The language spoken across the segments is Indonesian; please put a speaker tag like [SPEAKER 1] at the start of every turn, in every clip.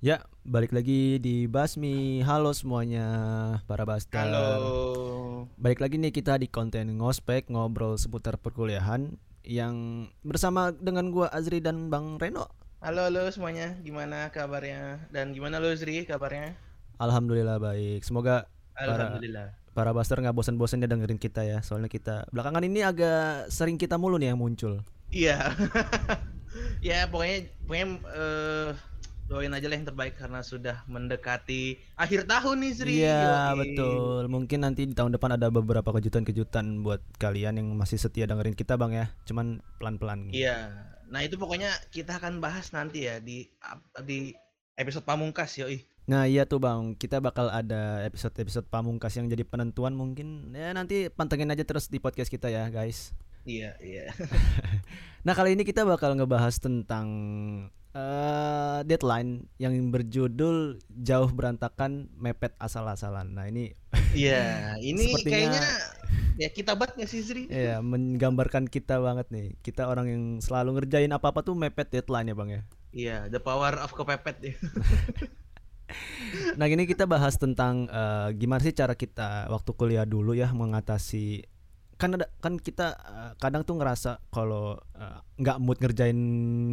[SPEAKER 1] Ya, balik lagi di Basmi. Halo semuanya, para Baster.
[SPEAKER 2] Halo.
[SPEAKER 1] Balik lagi nih kita di konten ngospek ngobrol seputar perkuliahan yang bersama dengan gua Azri dan Bang Reno.
[SPEAKER 2] Halo halo semuanya, gimana kabarnya? Dan gimana lo Zri kabarnya?
[SPEAKER 1] Alhamdulillah baik. Semoga para
[SPEAKER 2] Alhamdulillah.
[SPEAKER 1] para Baster nggak bosan-bosan ya dengerin kita ya. Soalnya kita belakangan ini agak sering kita mulu nih yang muncul.
[SPEAKER 2] Iya. ya pokoknya pokoknya eh, doain aja lah yang terbaik karena sudah mendekati akhir tahun nih Zri.
[SPEAKER 1] Iya betul. Mungkin nanti di tahun depan ada beberapa kejutan-kejutan buat kalian yang masih setia dengerin kita bang ya. Cuman pelan-pelan.
[SPEAKER 2] Iya. Nah itu pokoknya kita akan bahas nanti ya di di episode pamungkas yoi.
[SPEAKER 1] Nah iya tuh bang, kita bakal ada episode-episode pamungkas yang jadi penentuan mungkin ya nanti pantengin aja terus di podcast kita ya guys.
[SPEAKER 2] Iya iya.
[SPEAKER 1] Nah kali ini kita bakal ngebahas tentang eh deadline yang berjudul jauh berantakan mepet asal-asalan. Nah ini
[SPEAKER 2] Iya. Ini
[SPEAKER 1] Sepertinya-
[SPEAKER 2] kayaknya ya kita banget nggak sih Zri?
[SPEAKER 1] ya menggambarkan kita banget nih. Kita orang yang selalu ngerjain apa-apa tuh mepet deadline ya bang ya.
[SPEAKER 2] Iya. The power of kepepet ya.
[SPEAKER 1] Nah ini kita bahas tentang eh, gimana sih cara kita waktu kuliah dulu ya mengatasi kan ada kan kita eh, kadang tuh ngerasa kalau eh, nggak mood ngerjain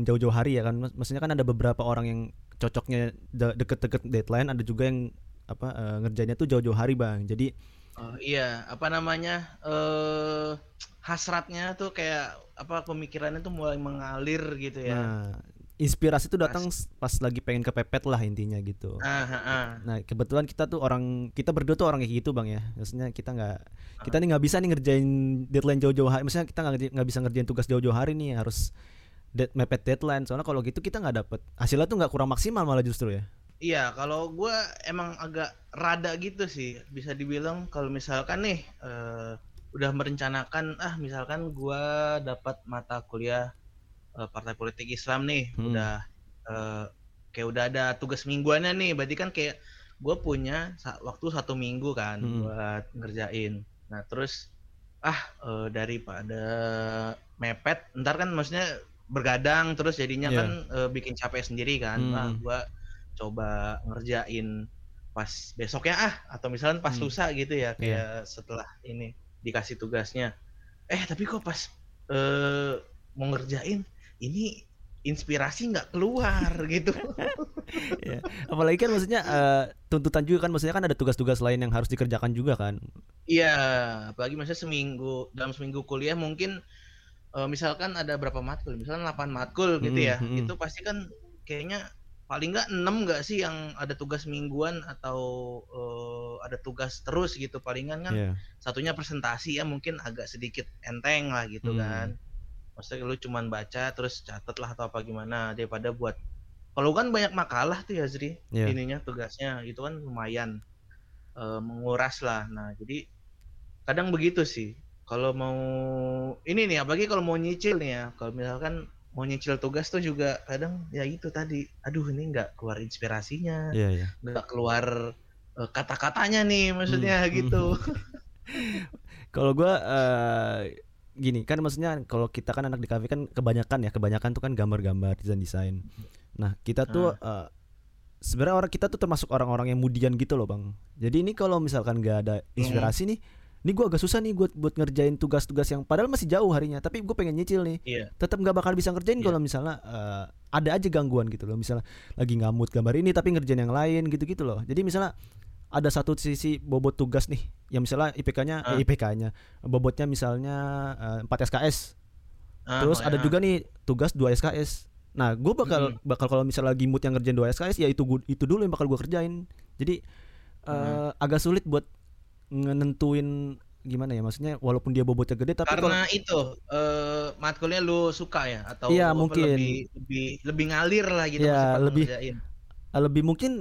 [SPEAKER 1] jauh-jauh hari ya kan maksudnya kan ada beberapa orang yang cocoknya de- deket-deket deadline ada juga yang apa eh, ngerjainnya tuh jauh-jauh hari bang jadi
[SPEAKER 2] Oh, iya, apa namanya? Eh hasratnya tuh kayak apa pemikirannya tuh mulai mengalir gitu ya.
[SPEAKER 1] nah inspirasi tuh datang pas lagi pengen kepepet lah intinya gitu.
[SPEAKER 2] Ah, ah, ah.
[SPEAKER 1] Nah kebetulan kita tuh orang kita berdua tuh orang kayak gitu bang ya. Maksudnya kita nggak kita nih nggak bisa nih ngerjain deadline jauh-jauh hari. Maksudnya kita nggak bisa ngerjain tugas jauh-jauh hari nih harus dead mepet deadline. Soalnya kalau gitu kita nggak dapet. Hasilnya tuh nggak kurang maksimal malah justru ya.
[SPEAKER 2] Iya, kalau gua emang agak rada gitu sih, bisa dibilang kalau misalkan nih eh udah merencanakan ah misalkan gua dapat mata kuliah eh, Partai Politik Islam nih,
[SPEAKER 1] Hmm.
[SPEAKER 2] udah eh kayak udah ada tugas mingguannya nih, berarti kan kayak gua punya waktu satu minggu kan
[SPEAKER 1] Hmm.
[SPEAKER 2] buat ngerjain. Nah, terus ah eh, daripada mepet, ntar kan maksudnya bergadang terus jadinya
[SPEAKER 1] Iya.
[SPEAKER 2] kan eh, bikin capek sendiri kan.
[SPEAKER 1] Hmm.
[SPEAKER 2] Nah, gua coba ngerjain pas besoknya ah atau misalnya pas
[SPEAKER 1] Hmm.
[SPEAKER 2] lusa gitu ya kayak setelah ini dikasih tugasnya. Eh, tapi kok pas eh mau ngerjain ini inspirasi nggak keluar gitu.
[SPEAKER 1] Ya. apalagi kan maksudnya eh, tuntutan juga kan maksudnya kan ada tugas-tugas lain yang harus dikerjakan juga kan
[SPEAKER 2] Iya, apalagi misalnya seminggu dalam seminggu kuliah mungkin eh, misalkan ada berapa matkul, misalnya 8 matkul gitu ya.
[SPEAKER 1] mm.
[SPEAKER 2] Itu pasti kan kayaknya paling nggak 6 nggak sih yang ada tugas mingguan atau eh, ada tugas terus gitu. Palingan kan
[SPEAKER 1] Iya.
[SPEAKER 2] satunya presentasi ya mungkin agak sedikit enteng lah gitu
[SPEAKER 1] Hmm.
[SPEAKER 2] kan. Maksudnya lu cuman baca terus catet lah atau apa gimana daripada buat kalau kan banyak makalah tuh ya Zri
[SPEAKER 1] Iya.
[SPEAKER 2] ininya tugasnya itu kan lumayan eh, menguras lah. Nah, jadi kadang begitu sih. Kalau mau ini nih apalagi kalau mau nyicil nih ya. Kalau misalkan mau nyicil tugas tuh juga kadang ya itu tadi. Aduh, ini nggak keluar inspirasinya,
[SPEAKER 1] Iya iya.
[SPEAKER 2] nggak keluar eh, kata-katanya nih maksudnya
[SPEAKER 1] Hmm,
[SPEAKER 2] gitu.
[SPEAKER 1] Kalau gua eh, gini kan maksudnya kalau kita kan anak di kafe kan kebanyakan ya kebanyakan tuh kan gambar-gambar desain-desain. Nah kita tuh eh, sebenarnya orang kita tuh termasuk orang-orang yang mudian gitu loh bang. Jadi ini kalau misalkan gak ada inspirasi nih, ini gua agak susah nih buat buat ngerjain tugas-tugas yang padahal masih jauh harinya, tapi gue pengen nyicil nih.
[SPEAKER 2] Iya.
[SPEAKER 1] Tetap nggak bakal bisa ngerjain
[SPEAKER 2] Iya.
[SPEAKER 1] kalau misalnya eh, ada aja gangguan gitu loh. Misalnya lagi ngamut gambar ini tapi ngerjain yang lain gitu-gitu loh. Jadi misalnya ada satu sisi bobot tugas nih yang misalnya IPK-nya
[SPEAKER 2] Ah.
[SPEAKER 1] eh, IPK-nya bobotnya misalnya eh, 4 SKS
[SPEAKER 2] Ah,
[SPEAKER 1] terus ada
[SPEAKER 2] makanya.
[SPEAKER 1] juga nih tugas 2 SKS nah gue bakal
[SPEAKER 2] Mm-mm.
[SPEAKER 1] bakal kalau misalnya lagi mood yang ngerjain 2 SKS ya itu itu dulu yang bakal gue kerjain jadi eh, agak sulit buat nentuin gimana ya maksudnya walaupun dia bobotnya gede tapi kalau
[SPEAKER 2] karena itu eh matkulnya lu suka ya atau apa,
[SPEAKER 1] mungkin.
[SPEAKER 2] lebih lebih lebih ngalir lah gitu pas
[SPEAKER 1] lebih-
[SPEAKER 2] ngerjain.
[SPEAKER 1] lebih mungkin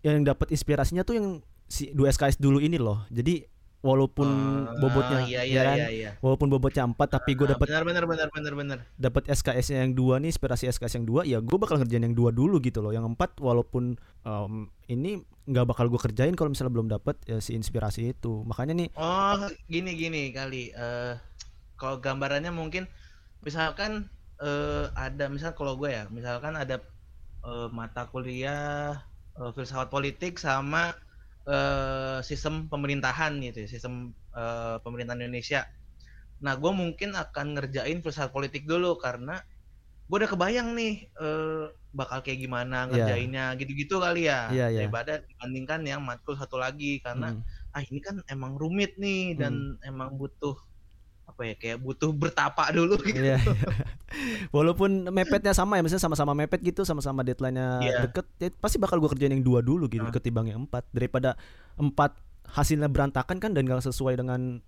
[SPEAKER 1] yang dapat inspirasinya tuh yang si 2 SKS dulu ini loh jadi walaupun
[SPEAKER 2] Ah,
[SPEAKER 1] bobotnya
[SPEAKER 2] iya
[SPEAKER 1] ya
[SPEAKER 2] iya
[SPEAKER 1] kan?
[SPEAKER 2] iya iya.
[SPEAKER 1] walaupun bobotnya 4 tapi gue
[SPEAKER 2] Ah,
[SPEAKER 1] dapat
[SPEAKER 2] benar benar benar benar benar.
[SPEAKER 1] dapat SKS-nya yang dua nih inspirasi SKS yang dua ya gue bakal ngerjain yang dua dulu gitu loh yang empat walaupun em, ini nggak bakal gue kerjain kalau misalnya belum dapat ya, si inspirasi itu makanya nih
[SPEAKER 2] Oh, gini gini kali eh kalau gambarannya mungkin misalkan eh ada misal kalau gue ya, misalkan ada uh, mata kuliah uh, filsafat politik sama uh, sistem pemerintahan gitu ya, sistem uh, pemerintahan Indonesia. Nah, gue mungkin akan ngerjain filsafat politik dulu karena gue udah kebayang nih uh, bakal kayak gimana iya. ngerjainnya yeah. gitu-gitu kali ya yeah, yeah. daripada dibandingkan yang matkul satu lagi karena hmm. ah ini kan emang rumit nih dan hmm. emang butuh apa ya kayak butuh bertapa dulu gitu. Yeah, yeah.
[SPEAKER 1] Walaupun mepetnya sama ya, misalnya sama-sama mepet gitu, sama-sama deadline-nya yeah. deket, ya pasti bakal gue kerjain yang dua dulu gitu, uh. ketimbang yang empat daripada empat hasilnya berantakan kan dan gak sesuai dengan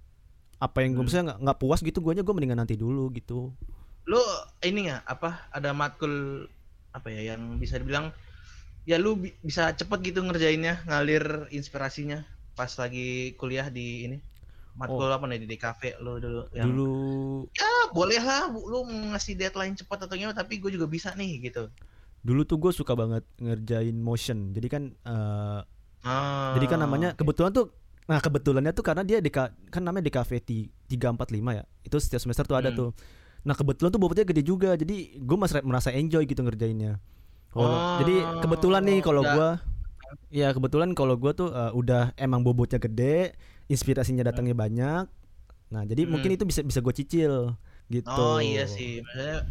[SPEAKER 1] apa yang gue hmm. misalnya nggak puas gitu, gue aja gue mendingan nanti dulu gitu.
[SPEAKER 2] Lu ini ya apa ada matkul apa ya yang bisa dibilang ya lu bi bisa cepet gitu ngerjainnya ngalir inspirasinya pas lagi kuliah di ini matkul oh. apa nih di kafe lu dulu
[SPEAKER 1] yang dulu
[SPEAKER 2] ya boleh lah lu ngasih deadline cepat atau gimana tapi gue juga bisa nih gitu.
[SPEAKER 1] Dulu tuh gue suka banget ngerjain motion. Jadi kan uh, ah, jadi kan namanya okay. kebetulan tuh nah kebetulannya tuh karena dia di kan namanya di kafe tiga empat lima ya? Itu setiap semester tuh ada hmm. tuh. Nah kebetulan tuh bobotnya gede juga, jadi gue merasa enjoy gitu ngerjainnya. Oh, oh jadi kebetulan nih kalau gue, ya kebetulan kalau gue tuh uh, udah emang bobotnya gede, inspirasinya datangnya banyak. Nah jadi hmm. mungkin itu bisa bisa gue cicil gitu.
[SPEAKER 2] Oh iya sih, maksudnya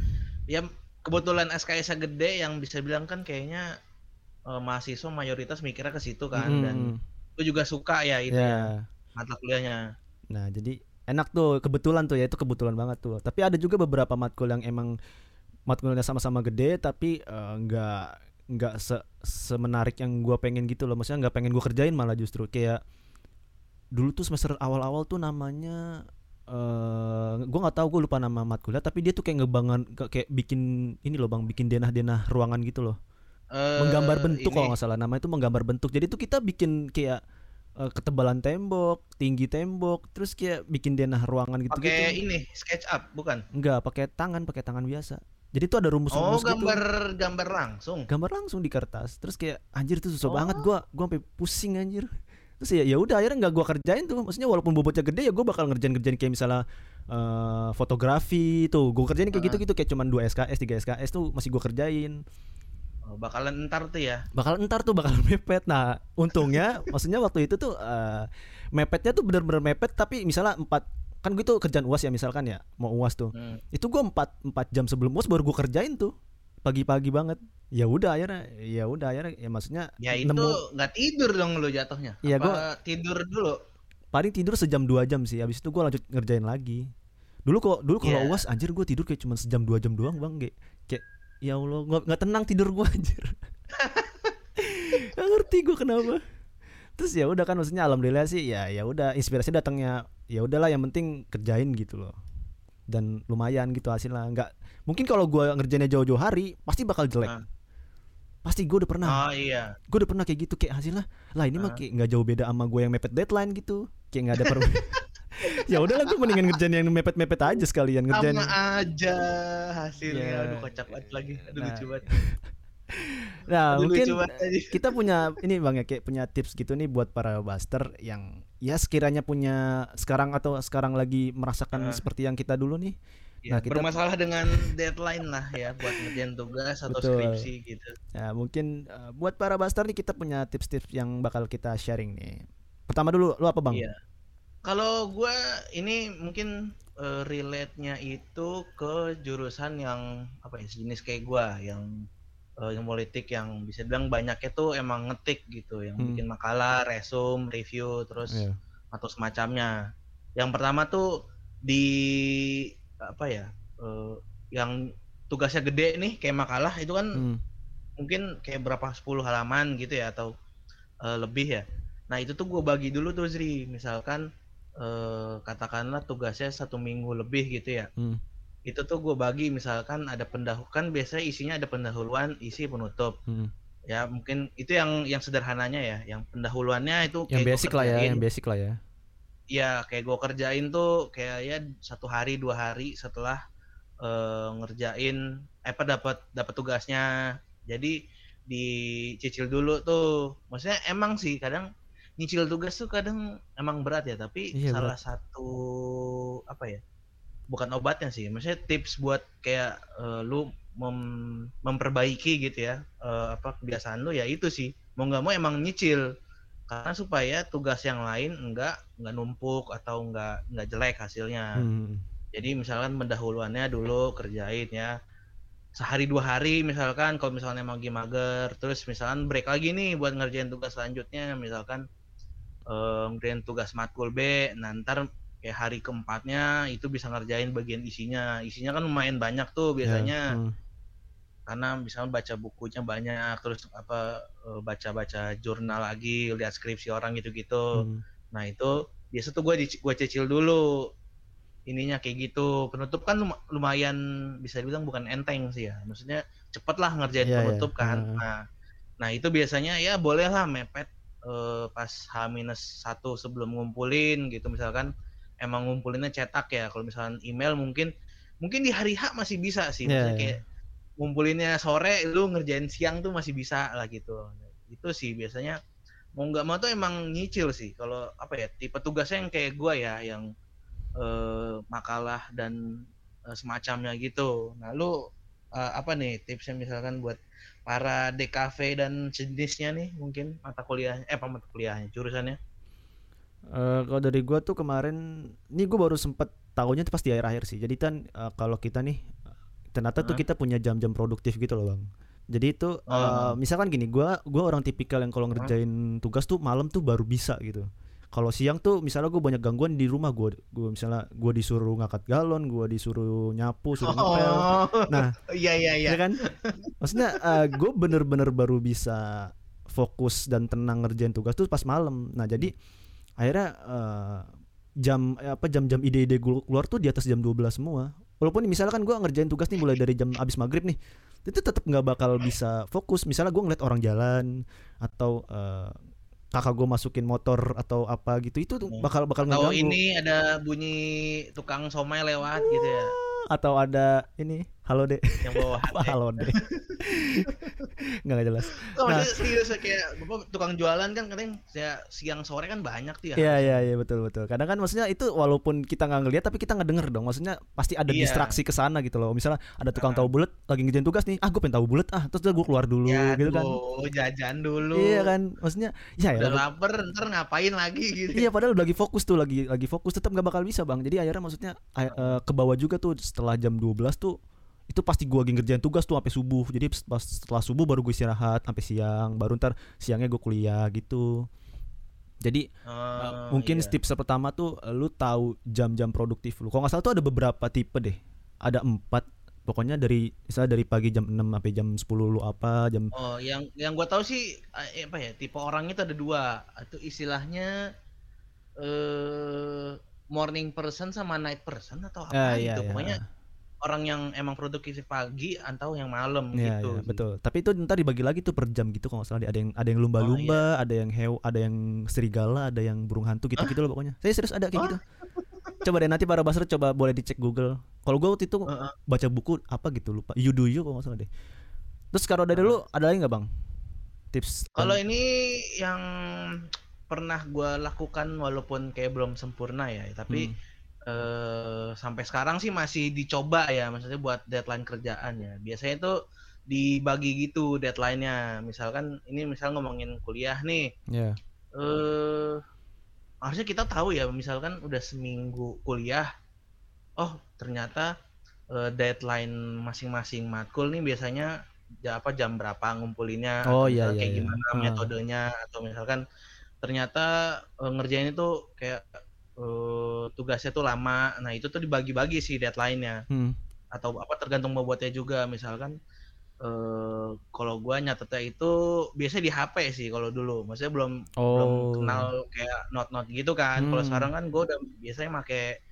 [SPEAKER 2] ya kebetulan SKS gede yang bisa bilang kan kayaknya uh, mahasiswa mayoritas mikirnya ke situ kan hmm. dan gue juga suka ya itu yeah. ya mata kuliahnya.
[SPEAKER 1] Nah jadi enak tuh kebetulan tuh ya itu kebetulan banget tuh tapi ada juga beberapa matkul yang emang matkulnya sama-sama gede tapi uh, nggak nggak se semenarik yang gue pengen gitu loh maksudnya nggak pengen gue kerjain malah justru kayak dulu tuh semester awal-awal tuh namanya uh, eh, gue nggak tahu gue lupa nama matkulnya tapi dia tuh kayak ngebangun kayak bikin ini loh bang bikin denah-denah ruangan gitu loh uh, menggambar bentuk kalau nggak salah nama itu menggambar bentuk jadi tuh kita bikin kayak uh, ketebalan tembok, tinggi tembok, terus kayak bikin denah ruangan gitu gitu.
[SPEAKER 2] Pakai ini SketchUp bukan?
[SPEAKER 1] Enggak, pakai tangan, pakai tangan biasa. Jadi tuh ada rumus-rumus
[SPEAKER 2] Oh, gambar gitu. gambar langsung.
[SPEAKER 1] Gambar langsung di kertas. Terus kayak anjir tuh susah oh. banget gua, gua sampai pusing anjir. Terus ya ya udah akhirnya nggak gua kerjain tuh. Maksudnya walaupun bobotnya gede ya gua bakal ngerjain-ngerjain kayak misalnya uh, fotografi tuh. Gua kerjain kayak gitu-gitu kayak cuman 2 SKS, 3 SKS tuh masih gua kerjain.
[SPEAKER 2] Oh, bakalan entar tuh ya.
[SPEAKER 1] Bakalan entar tuh bakalan mepet. Nah, untungnya maksudnya waktu itu tuh uh, mepetnya tuh bener-bener mepet tapi misalnya empat kan gue tuh kerjaan uas ya misalkan ya mau uas tuh. Hmm. itu gue empat empat jam sebelum uas baru gue kerjain tuh pagi-pagi banget. Ya udah akhirnya ya udah akhirnya ya maksudnya
[SPEAKER 2] ya itu nggak tidur dong lo jatuhnya. Ya gue tidur dulu?
[SPEAKER 1] Paling tidur sejam dua jam sih habis itu gue lanjut ngerjain lagi. Dulu kok dulu kalau yeah. uas anjir gue tidur kayak cuma sejam dua jam doang bang kayak kayak ya Allah nggak nggak tenang tidur gue anjir. Gak ngerti gue kenapa terus ya udah kan maksudnya alhamdulillah sih ya ya udah inspirasi datangnya ya udahlah yang penting kerjain gitu loh dan lumayan gitu hasilnya nggak mungkin kalau gue ngerjainnya jauh-jauh hari pasti bakal jelek uh. pasti gue udah pernah
[SPEAKER 2] oh, iya.
[SPEAKER 1] gue udah pernah kayak gitu kayak hasilnya lah ini uh. mah kayak nggak jauh beda sama gue yang mepet deadline gitu kayak nggak ada per ya udahlah gue mendingan ngerjain yang mepet-mepet aja sekalian ngerjain
[SPEAKER 2] sama aja hasilnya yeah. aduh kocak banget lagi aduh nah. lucu banget
[SPEAKER 1] nah mungkin kita punya ini bang ya kayak punya tips gitu nih buat para buster yang ya sekiranya punya sekarang atau sekarang lagi merasakan uh. seperti yang kita dulu nih
[SPEAKER 2] Ya, nah, kita bermasalah dengan deadline lah ya buat ngerjain tugas atau Betul. skripsi gitu.
[SPEAKER 1] Ya, mungkin uh, buat para buster nih kita punya tips-tips yang bakal kita sharing nih. Pertama dulu, lu apa bang? Iya.
[SPEAKER 2] Kalau gue ini mungkin uh, relate-nya itu ke jurusan yang apa ya sejenis kayak gue yang uh, yang politik yang bisa bilang banyak itu emang ngetik gitu yang hmm. bikin makalah, resume, review terus yeah. atau semacamnya. Yang pertama tuh di apa ya uh, yang tugasnya gede nih kayak makalah itu kan hmm. mungkin kayak berapa 10 halaman gitu ya atau uh, lebih ya. Nah itu tuh gue bagi dulu tuh Zri misalkan eh, katakanlah tugasnya satu minggu lebih gitu ya hmm. Itu tuh gue bagi misalkan ada pendahuluan kan biasanya isinya ada pendahuluan isi penutup. Hmm. ya mungkin itu yang yang sederhananya ya yang pendahuluannya itu
[SPEAKER 1] yang basic lah ya yang basic lah ya.
[SPEAKER 2] Ya kayak gue kerjain tuh kayak ya satu hari dua hari setelah uh, ngerjain eh, apa dapat dapat tugasnya. Jadi dicicil dulu tuh. Maksudnya emang sih kadang nyicil tugas tuh kadang emang berat ya tapi iya, salah berat. satu apa ya bukan obatnya sih maksudnya tips buat kayak uh, lu mem memperbaiki gitu ya uh, apa kebiasaan lu ya itu sih. Mau nggak mau emang nyicil. Karena supaya tugas yang lain enggak enggak numpuk atau enggak enggak jelek hasilnya. Hmm. jadi misalkan pendahuluannya dulu kerjain ya. Sehari dua hari misalkan kalau misalnya emang mager. Terus misalkan break lagi nih buat ngerjain tugas selanjutnya. Misalkan uh, ngerjain tugas matkul B. Nanti kayak hari keempatnya itu bisa ngerjain bagian isinya isinya kan lumayan banyak tuh ya, biasanya yeah. hmm. karena misalnya baca bukunya banyak terus apa eh, baca-baca jurnal lagi lihat skripsi orang gitu-gitu hmm. nah itu biasa tuh gue gue cicil dulu ininya kayak gitu penutup kan lumayan bisa dibilang bukan enteng sih ya maksudnya cepet lah ngerjain yeah, penutup yeah. kan uh. nah nah itu biasanya ya boleh lah mepet uh, pas H minus satu sebelum ngumpulin gitu misalkan emang ngumpulinnya cetak ya. Kalau misalnya email mungkin mungkin di hari H masih bisa sih. Yeah, yeah. kayak ngumpulinnya sore lu ngerjain siang tuh masih bisa lah gitu. Itu sih biasanya mau nggak mau tuh emang nyicil sih. Kalau apa ya tipe tugasnya yang kayak gua ya yang eh, makalah dan eh, semacamnya gitu. Nah lu eh, apa nih tipsnya misalkan buat para DKV dan jenisnya nih mungkin mata kuliah eh apa mata kuliahnya jurusannya
[SPEAKER 1] Uh, kalau dari gua tuh kemarin, ini gua baru sempet tahunya tuh pas di akhir-akhir sih. Jadi kan uh, kalau kita nih ternyata tuh kita punya jam-jam produktif gitu loh bang. Jadi itu uh, misalkan gini, gua gua orang tipikal yang kalau ngerjain tugas tuh malam tuh baru bisa gitu. Kalau siang tuh misalnya gue banyak gangguan di rumah gue, gue misalnya gue disuruh ngangkat galon, gue disuruh nyapu, suruh ngepel. Oh,
[SPEAKER 2] nah, iya iya iya.
[SPEAKER 1] Ya kan? Maksudnya uh, gue bener-bener baru bisa fokus dan tenang ngerjain tugas tuh pas malam. Nah jadi akhirnya uh, jam eh, apa jam-jam ide-ide keluar tuh di atas jam 12 semua. Walaupun misalnya kan gue ngerjain tugas nih mulai dari jam abis maghrib nih itu tetap nggak bakal bisa fokus. Misalnya gue ngeliat orang jalan atau uh, kakak gue masukin motor atau apa gitu itu tuh bakal bakal
[SPEAKER 2] atau ini ada bunyi tukang somai lewat gitu ya?
[SPEAKER 1] Atau ada ini halo dek.
[SPEAKER 2] Yang bawah
[SPEAKER 1] apa halo dek? Nggak jelas.
[SPEAKER 2] Oh, nah. serius kayak bapak tukang jualan kan kadang saya siang sore kan banyak tuh ya
[SPEAKER 1] iya iya iya betul betul. Kadang kan maksudnya itu walaupun kita nggak ngeliat tapi kita nggak denger dong. Maksudnya pasti ada iya. distraksi ke sana gitu loh. Misalnya ada tukang tahu bulat lagi ngerjain tugas nih. Ah gue pengen tahu bulat ah terus gue keluar dulu ya, gitu kan.
[SPEAKER 2] jajan dulu.
[SPEAKER 1] Iya kan? Maksudnya
[SPEAKER 2] ya ya lapar ntar ngapain lagi gitu.
[SPEAKER 1] Iya padahal lagi fokus tuh lagi lagi fokus tetap nggak bakal bisa bang. Jadi akhirnya maksudnya uh, ke bawah juga tuh setelah jam 12 tuh itu pasti gue lagi ngerjain tugas tuh sampai subuh. Jadi pas setelah subuh baru gue istirahat sampai siang. Baru ntar siangnya gue kuliah gitu. Jadi uh, mungkin iya. tips pertama tuh lu tahu jam-jam produktif lu. Kalau nggak salah tuh ada beberapa tipe deh. Ada empat. Pokoknya dari misalnya dari pagi jam 6 sampai jam 10 lu apa jam
[SPEAKER 2] oh yang yang gue tahu sih eh, apa ya tipe orang itu ada dua. Itu istilahnya eh morning person sama night person atau apa uh, gitu. iya. pokoknya orang yang emang produktif pagi atau yang malam ya, gitu.
[SPEAKER 1] Ya, betul. Tapi itu ntar dibagi lagi tuh per jam gitu kalau salah ada yang ada yang lumba-lumba, oh, iya. ada yang hew, ada yang serigala, ada yang burung hantu gitu-gitu loh pokoknya. Saya serius ada kayak gitu. Coba deh nanti para baser coba boleh dicek Google. Kalau gue waktu itu uh -uh. baca buku apa gitu lupa. You do you kalau nggak salah deh. Terus kalau dari uh -huh. lu ada lagi nggak bang? Tips.
[SPEAKER 2] Kalau ini yang pernah gue lakukan walaupun kayak belum sempurna ya, tapi hmm eh, sampai sekarang sih masih dicoba ya maksudnya buat deadline kerjaan ya biasanya itu dibagi gitu deadline-nya misalkan ini misal ngomongin kuliah nih yeah. eh harusnya kita tahu ya misalkan udah seminggu kuliah oh ternyata eh, deadline masing-masing matkul nih biasanya ya apa jam berapa ngumpulinnya
[SPEAKER 1] oh iya, iya
[SPEAKER 2] kayak
[SPEAKER 1] iya.
[SPEAKER 2] gimana hmm. metodenya atau misalkan ternyata eh, ngerjain itu kayak uh, tugasnya tuh lama. Nah itu tuh dibagi-bagi sih deadline-nya. Hmm. Atau apa tergantung bobotnya juga. Misalkan uh, kalau gua nyatetnya itu biasanya di HP sih kalau dulu. Maksudnya belum oh. belum kenal kayak note-note gitu kan. Hmm. Kalau sekarang kan gua udah biasanya make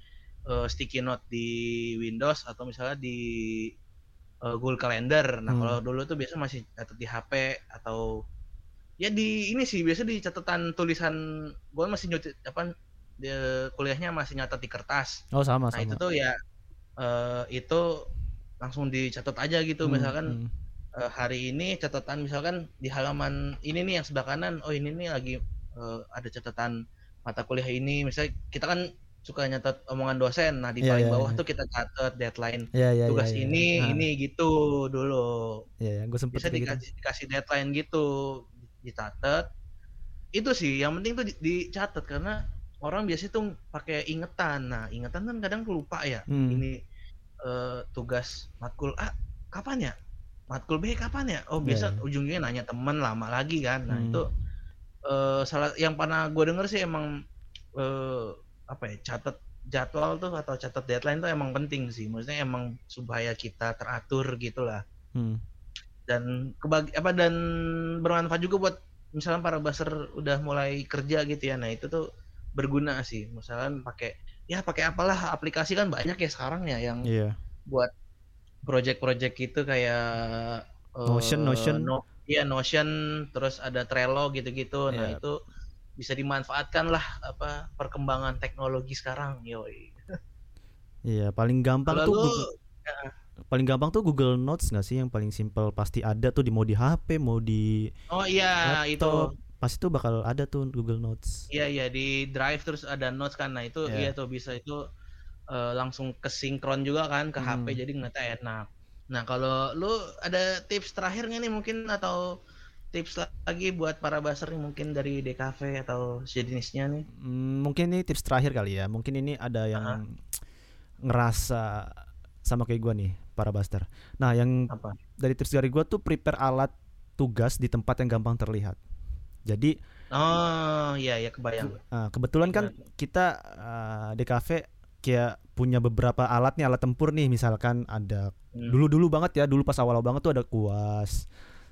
[SPEAKER 2] uh, sticky note di Windows atau misalnya di uh, Google Calendar. Nah hmm. kalau dulu tuh biasa masih catat di HP atau ya di ini sih biasa di catatan tulisan gue masih nyuci apa dia kuliahnya masih nyatat di kertas.
[SPEAKER 1] Oh sama
[SPEAKER 2] nah,
[SPEAKER 1] sama.
[SPEAKER 2] itu tuh ya uh, itu langsung dicatat aja gitu hmm, misalkan hmm. Uh, hari ini catatan misalkan di halaman ini nih yang sebelah kanan oh ini nih lagi uh, ada catatan mata kuliah ini misalnya kita kan suka nyatet omongan dosen. Nah, di
[SPEAKER 1] Iya,
[SPEAKER 2] paling
[SPEAKER 1] iya,
[SPEAKER 2] bawah
[SPEAKER 1] iya.
[SPEAKER 2] tuh kita catat deadline
[SPEAKER 1] Iya iya
[SPEAKER 2] tugas
[SPEAKER 1] iya.
[SPEAKER 2] ini,
[SPEAKER 1] Ah,
[SPEAKER 2] ini gitu dulu.
[SPEAKER 1] Iya, iya. gue sempet
[SPEAKER 2] Bisa
[SPEAKER 1] gitu.
[SPEAKER 2] dikasih dikasih deadline gitu, dicatat. Itu sih yang penting tuh di- dicatat karena orang biasanya tuh pakai ingetan. Nah, ingetan kan kadang lupa ya.
[SPEAKER 1] Hmm.
[SPEAKER 2] Ini eh, tugas matkul A kapan ya? Matkul B kapan ya? Oh, biasa
[SPEAKER 1] iya.
[SPEAKER 2] ujungnya nanya temen lama lagi kan. Nah,
[SPEAKER 1] Hmm.
[SPEAKER 2] itu eh, salah yang pernah gue denger sih emang eh, apa ya? Catat jadwal tuh atau catat deadline tuh emang penting sih. Maksudnya emang supaya kita teratur gitulah
[SPEAKER 1] Hmm.
[SPEAKER 2] dan kebagi apa dan bermanfaat juga buat misalnya para baser udah mulai kerja gitu ya nah itu tuh berguna sih misalnya pakai ya pakai apalah aplikasi kan banyak ya sekarang ya yang
[SPEAKER 1] Iya.
[SPEAKER 2] buat project-project gitu kayak eh,
[SPEAKER 1] Notion, Notion.
[SPEAKER 2] no, iya Notion terus ada Trello gitu-gitu nah
[SPEAKER 1] Iya.
[SPEAKER 2] itu bisa dimanfaatkan lah apa perkembangan teknologi sekarang yoi
[SPEAKER 1] Iya, paling gampang
[SPEAKER 2] kalau
[SPEAKER 1] tuh Google, paling gampang tuh Google Notes nggak sih yang paling simple pasti ada tuh di mau di HP, mau di
[SPEAKER 2] oh iya itu
[SPEAKER 1] laptop. Pasti tuh bakal ada tuh Google Notes.
[SPEAKER 2] Iya iya di Drive terus ada Notes kan. Nah, itu
[SPEAKER 1] Iya.
[SPEAKER 2] iya tuh bisa itu eh, langsung kesinkron juga kan ke HP
[SPEAKER 1] Hmm.
[SPEAKER 2] jadi ngeliatnya enak. Nah, kalau lu ada tips terakhir nggak nih mungkin atau tips lagi buat para baser nih mungkin dari DKV atau sejenisnya nih?
[SPEAKER 1] Hmm, mungkin ini tips terakhir kali ya. Mungkin ini ada yang ngerasa sama kayak gua nih, para buster. Nah, yang
[SPEAKER 2] Apa?
[SPEAKER 1] dari tips dari gua tuh prepare alat tugas di tempat yang gampang terlihat. Jadi
[SPEAKER 2] Oh, iya ya kebayang.
[SPEAKER 1] ah, kebetulan kan kita ah, DKV kayak punya beberapa alat nih, alat tempur nih. Misalkan ada
[SPEAKER 2] Hmm.
[SPEAKER 1] dulu-dulu banget ya, dulu pas awal-awal banget tuh ada kuas.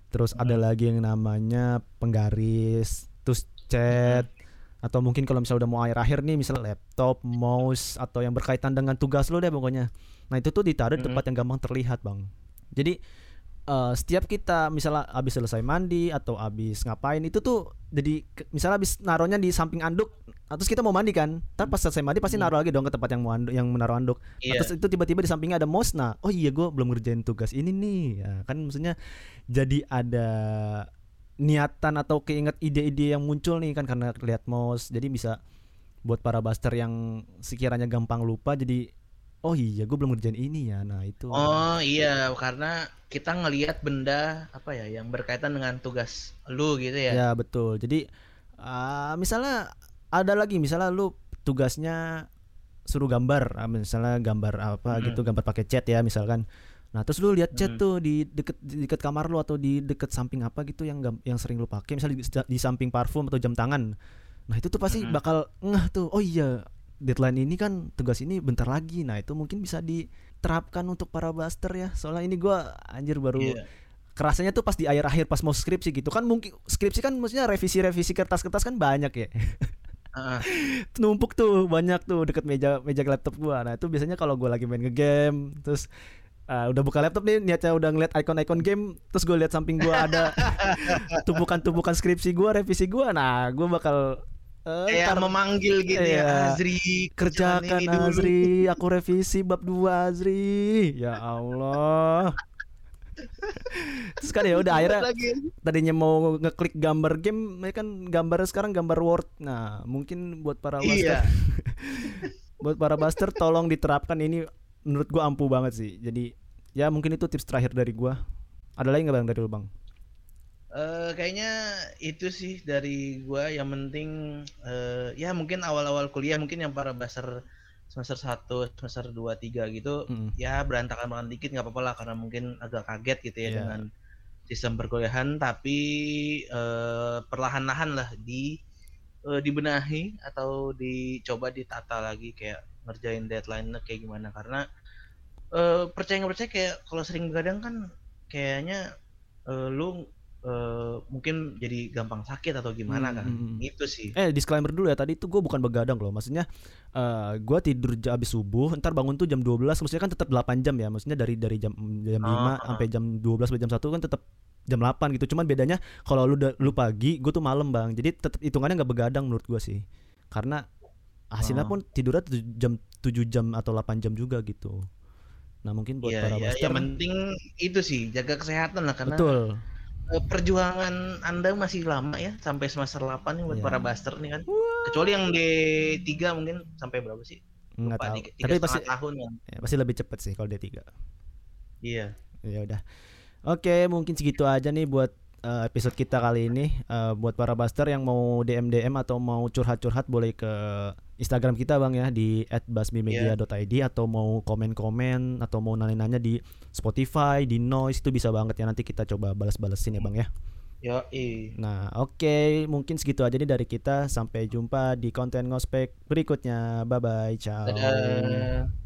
[SPEAKER 1] Terus ada lagi yang namanya penggaris, terus chat atau mungkin kalau misalnya udah mau akhir-akhir nih misalnya laptop, mouse atau yang berkaitan dengan tugas lo deh pokoknya. Nah, itu tuh ditaruh di tempat yang gampang terlihat, Bang. Jadi eh, setiap kita misalnya habis selesai mandi atau habis ngapain itu tuh jadi misalnya habis naruhnya di samping anduk nah, terus kita mau mandi kan tapi pas selesai mandi pasti
[SPEAKER 2] Hmm.
[SPEAKER 1] naruh lagi dong ke tempat yang mau anduk, yang menaruh anduk Nah,
[SPEAKER 2] Iya.
[SPEAKER 1] terus itu tiba-tiba di sampingnya ada mouse nah oh iya gue belum ngerjain tugas ini nih ya, kan maksudnya jadi ada niatan atau keinget ide-ide yang muncul nih kan karena lihat mouse jadi bisa buat para buster yang sekiranya gampang lupa jadi oh iya gue belum ngerjain ini ya nah itu
[SPEAKER 2] Oh iya, karena kita ngelihat benda apa ya yang berkaitan dengan tugas lu gitu ya.
[SPEAKER 1] Ya betul. Jadi ah, misalnya ada lagi misalnya lu tugasnya suruh gambar, ah, misalnya gambar apa
[SPEAKER 2] Hmm.
[SPEAKER 1] gitu, gambar pakai cat ya misalkan. Nah terus lu lihat cat
[SPEAKER 2] Hmm.
[SPEAKER 1] tuh di deket di deket kamar lu atau di deket samping apa gitu yang yang sering lu pakai, misalnya di, di samping parfum atau jam tangan. Nah itu tuh pasti
[SPEAKER 2] Mm-mm.
[SPEAKER 1] bakal ngeh tuh. Oh iya deadline ini kan tugas ini bentar lagi. Nah itu mungkin bisa diterapkan untuk para buster ya. Soalnya ini gua anjir baru
[SPEAKER 2] Iya.
[SPEAKER 1] kerasanya tuh pas di akhir-akhir pas mau skripsi gitu kan mungkin skripsi kan maksudnya revisi-revisi kertas-kertas kan banyak ya
[SPEAKER 2] Heeh.
[SPEAKER 1] numpuk tuh banyak tuh deket meja meja laptop gua nah itu biasanya kalau gua lagi main ngegame terus uh, udah buka laptop nih niatnya udah ngeliat icon-icon game terus gue lihat samping gua ada tumpukan-tumpukan skripsi gua revisi gua nah gua bakal eh,
[SPEAKER 2] Kayak
[SPEAKER 1] ntar
[SPEAKER 2] memanggil gitu
[SPEAKER 1] Iya.
[SPEAKER 2] ya, Azri
[SPEAKER 1] kerjakan
[SPEAKER 2] ini dulu.
[SPEAKER 1] Azri aku revisi bab 2 Azri ya Allah terus kan ya udah akhirnya
[SPEAKER 2] Lagi.
[SPEAKER 1] tadinya mau ngeklik gambar game ini kan gambar sekarang gambar Word nah mungkin buat para
[SPEAKER 2] Iya.
[SPEAKER 1] buster buat para buster tolong diterapkan ini menurut gua ampuh banget sih jadi ya mungkin itu tips terakhir dari gua ada lagi nggak bang dari lu bang
[SPEAKER 2] Eh, kayaknya itu sih dari gua yang penting eh, ya mungkin awal-awal kuliah mungkin yang para baser semester 1, semester 2, 3 gitu
[SPEAKER 1] Mm-mm.
[SPEAKER 2] ya berantakan banget dikit nggak apa-apa lah karena mungkin agak kaget gitu ya
[SPEAKER 1] Iya.
[SPEAKER 2] dengan sistem perkuliahan tapi eh, perlahan-lahan lah di eh, dibenahi atau dicoba ditata lagi kayak ngerjain deadline kayak gimana karena eh, percaya nggak percaya kayak kalau sering begadang kan kayaknya eh, lu eh, mungkin jadi gampang sakit atau gimana
[SPEAKER 1] Hmm,
[SPEAKER 2] kan?
[SPEAKER 1] hmm, hmm.
[SPEAKER 2] itu sih.
[SPEAKER 1] Eh disclaimer dulu ya tadi itu gua bukan begadang loh. Maksudnya eh gua tidur j- abis subuh ntar bangun tuh jam 12 maksudnya kan tetap 8 jam ya. Maksudnya dari dari jam jam 5
[SPEAKER 2] Ah, ah.
[SPEAKER 1] sampai jam 12 sampai jam 1 kan tetap jam 8 gitu. Cuman bedanya kalau lu lu pagi gue tuh malam bang. Jadi tetap hitungannya nggak begadang menurut gua sih. Karena hasilnya
[SPEAKER 2] Oh.
[SPEAKER 1] pun tidurnya tujuh jam 7 jam atau 8 jam juga gitu. Nah mungkin buat
[SPEAKER 2] Iya,
[SPEAKER 1] para
[SPEAKER 2] iya,
[SPEAKER 1] master
[SPEAKER 2] yang penting itu sih jaga kesehatan lah karena
[SPEAKER 1] betul
[SPEAKER 2] perjuangan Anda masih lama ya sampai semester 8 nih buat
[SPEAKER 1] Iya.
[SPEAKER 2] para buster nih kan. Kecuali yang D3 mungkin sampai berapa sih?
[SPEAKER 1] Nggak
[SPEAKER 2] Lupa,
[SPEAKER 1] tahu.
[SPEAKER 2] tiga- tiga
[SPEAKER 1] Tapi pasti
[SPEAKER 2] tahun kan.
[SPEAKER 1] ya, pasti lebih cepet sih kalau D3.
[SPEAKER 2] Iya.
[SPEAKER 1] Ya udah. Oke, mungkin segitu aja nih buat eh, episode kita kali ini. Eh, buat para buster yang mau DM DM atau mau curhat-curhat boleh ke Instagram kita Bang ya di @basmimedia.id atau mau komen-komen atau mau nanya-nanya di Spotify, di Noise itu bisa banget ya nanti kita coba balas-balesin ya Bang ya.
[SPEAKER 2] Yo, i.
[SPEAKER 1] Nah, oke, mungkin segitu aja nih dari kita. Sampai jumpa di konten ngospek berikutnya. Bye bye, ciao.
[SPEAKER 2] Dadah.